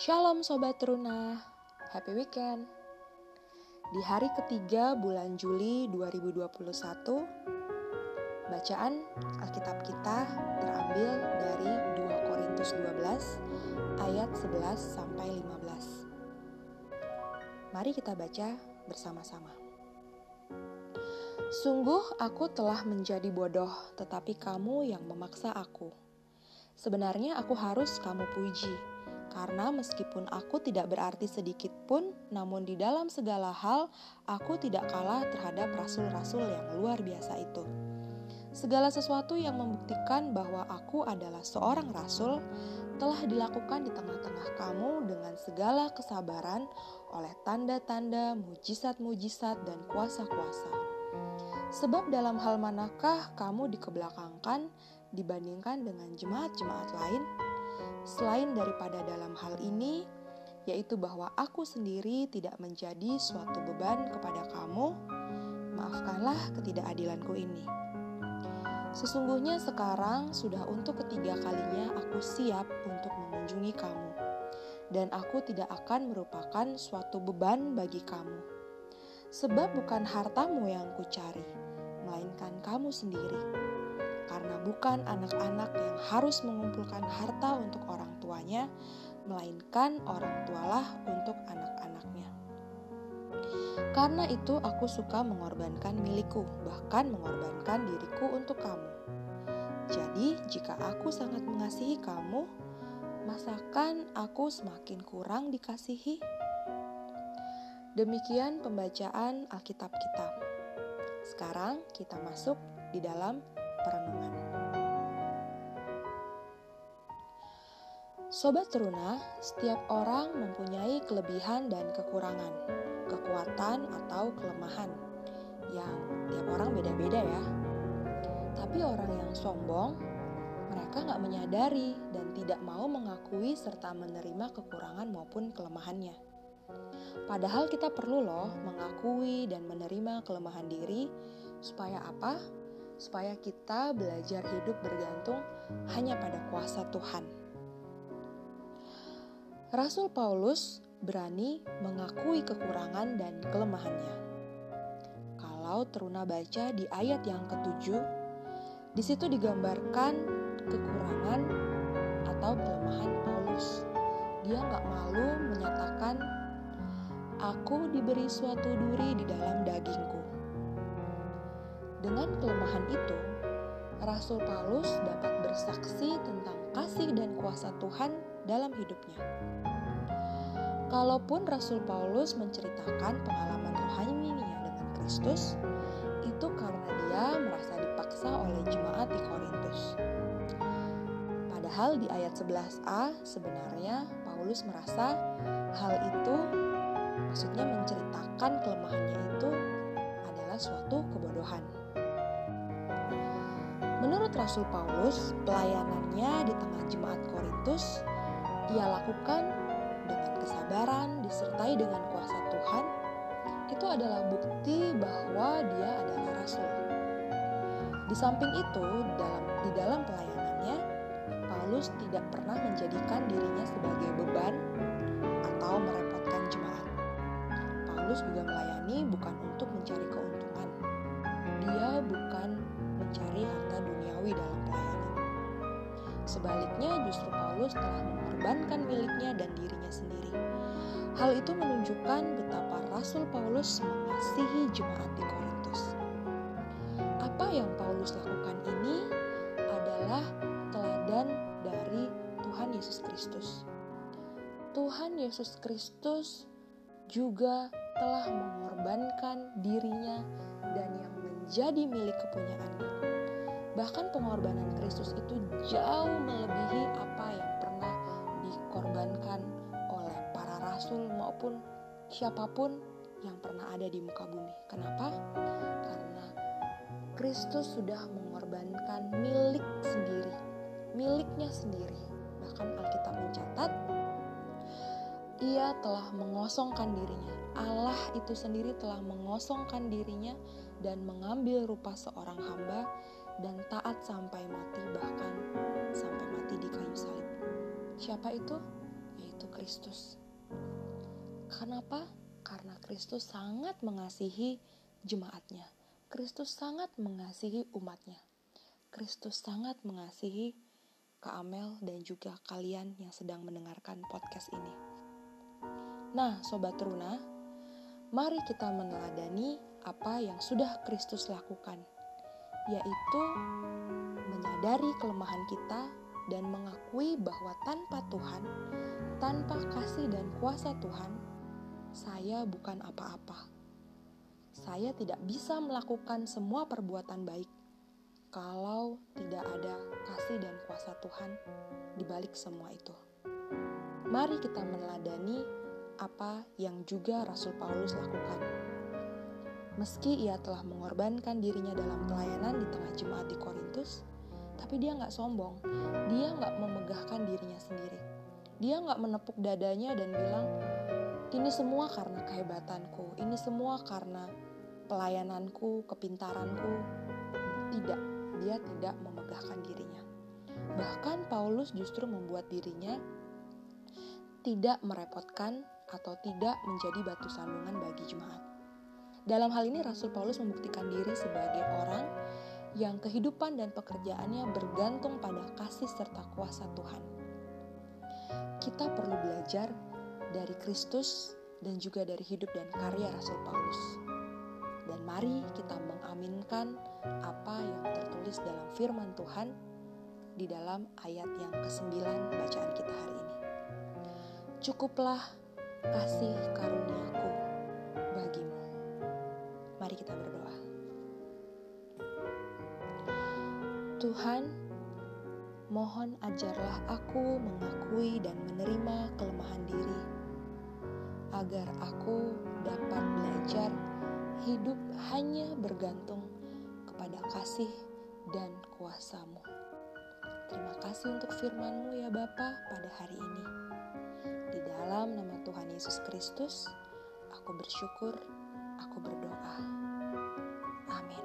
Shalom Sobat Teruna, happy weekend. Di hari ketiga bulan Juli 2021, bacaan Alkitab kita terambil dari 2 Korintus 12 ayat 11 sampai 15. Mari kita baca bersama-sama. Sungguh aku telah menjadi bodoh, tetapi kamu yang memaksa aku. Sebenarnya aku harus kamu puji karena meskipun aku tidak berarti sedikit pun, namun di dalam segala hal aku tidak kalah terhadap rasul-rasul yang luar biasa itu. Segala sesuatu yang membuktikan bahwa aku adalah seorang rasul telah dilakukan di tengah-tengah kamu dengan segala kesabaran oleh tanda-tanda, mujizat-mujizat, dan kuasa-kuasa. Sebab dalam hal manakah kamu dikebelakangkan dibandingkan dengan jemaat-jemaat lain? Selain daripada dalam hal ini, yaitu bahwa aku sendiri tidak menjadi suatu beban kepada kamu, maafkanlah ketidakadilanku ini. Sesungguhnya sekarang sudah untuk ketiga kalinya aku siap untuk mengunjungi kamu, dan aku tidak akan merupakan suatu beban bagi kamu. Sebab bukan hartamu yang kucari, melainkan kamu sendiri karena bukan anak-anak yang harus mengumpulkan harta untuk orang tuanya, melainkan orang tualah untuk anak-anaknya. Karena itu aku suka mengorbankan milikku, bahkan mengorbankan diriku untuk kamu. Jadi, jika aku sangat mengasihi kamu, masakan aku semakin kurang dikasihi? Demikian pembacaan Alkitab kita. Sekarang kita masuk di dalam perenungan. Sobat Teruna, setiap orang mempunyai kelebihan dan kekurangan, kekuatan atau kelemahan, yang tiap orang beda-beda ya. Tapi orang yang sombong, mereka nggak menyadari dan tidak mau mengakui serta menerima kekurangan maupun kelemahannya. Padahal kita perlu loh mengakui dan menerima kelemahan diri supaya apa? Supaya kita belajar hidup bergantung hanya pada kuasa Tuhan. Rasul Paulus berani mengakui kekurangan dan kelemahannya. Kalau teruna baca di ayat yang ketujuh, di situ digambarkan kekurangan atau kelemahan Paulus. Dia nggak malu menyatakan, "Aku diberi suatu duri di dalam dagingku." Dengan kelemahan itu, Rasul Paulus dapat bersaksi tentang kasih dan kuasa Tuhan dalam hidupnya. Kalaupun Rasul Paulus menceritakan pengalaman rohaninya dengan Kristus, itu karena dia merasa dipaksa oleh jemaat di Korintus. Padahal di ayat 11a sebenarnya Paulus merasa hal itu maksudnya menceritakan kelemahannya itu adalah suatu kebodohan. Menurut Rasul Paulus, pelayanannya di tengah jemaat Korintus ia lakukan dengan kesabaran disertai dengan kuasa Tuhan. Itu adalah bukti bahwa dia adalah rasul. Di samping itu, dalam di dalam pelayanannya, Paulus tidak pernah menjadikan dirinya sebagai beban atau merepotkan jemaat. Paulus juga melayani bukan untuk mencari keuntungan. Dia bukan mencari harta duniawi dalam pelayanan. Sebaliknya, justru Paulus telah mengorbankan miliknya dan dirinya sendiri. Hal itu menunjukkan betapa Rasul Paulus mengasihi jemaat di Korintus. Apa yang Paulus lakukan ini adalah teladan dari Tuhan Yesus Kristus. Tuhan Yesus Kristus juga telah mengorbankan dirinya dan yang menjadi milik kepunyaannya. Bahkan pengorbanan Kristus itu jauh melebihi apa yang pernah dikorbankan oleh para rasul maupun siapa pun yang pernah ada di muka bumi. Kenapa? Karena Kristus sudah mengorbankan milik sendiri, miliknya sendiri. Bahkan Alkitab mencatat ia telah mengosongkan dirinya. Allah itu sendiri telah mengosongkan dirinya dan mengambil rupa seorang hamba dan taat sampai mati bahkan sampai mati di kayu salib. Siapa itu? Yaitu Kristus. Kenapa? Karena Kristus sangat mengasihi jemaatnya. Kristus sangat mengasihi umatnya. Kristus sangat mengasihi Kak Amel dan juga kalian yang sedang mendengarkan podcast ini. Nah, Sobat Runa, mari kita meneladani apa yang sudah Kristus lakukan, yaitu menyadari kelemahan kita dan mengakui bahwa tanpa Tuhan, tanpa kasih dan kuasa Tuhan, saya bukan apa-apa. Saya tidak bisa melakukan semua perbuatan baik kalau tidak ada kasih dan kuasa Tuhan di balik semua itu. Mari kita meneladani apa yang juga Rasul Paulus lakukan. Meski ia telah mengorbankan dirinya dalam pelayanan di tengah jemaat di Korintus, tapi dia nggak sombong. Dia nggak memegahkan dirinya sendiri. Dia nggak menepuk dadanya dan bilang, ini semua karena kehebatanku, ini semua karena pelayananku, kepintaranku. Tidak, dia tidak memegahkan dirinya. Bahkan Paulus justru membuat dirinya tidak merepotkan atau tidak menjadi batu sandungan bagi jemaat. Dalam hal ini Rasul Paulus membuktikan diri sebagai orang yang kehidupan dan pekerjaannya bergantung pada kasih serta kuasa Tuhan. Kita perlu belajar dari Kristus dan juga dari hidup dan karya Rasul Paulus. Dan mari kita mengaminkan apa yang tertulis dalam firman Tuhan di dalam ayat yang ke-9 bacaan kita hari ini. Cukuplah kasih karuniaku bagimu. Mari kita berdoa. Tuhan, mohon ajarlah aku mengakui dan menerima kelemahan diri, agar aku dapat belajar hidup hanya bergantung kepada kasih dan kuasamu. Terima kasih untuk firmanmu ya Bapa pada hari ini. Dalam nama Tuhan Yesus Kristus, aku bersyukur, aku berdoa. Amin.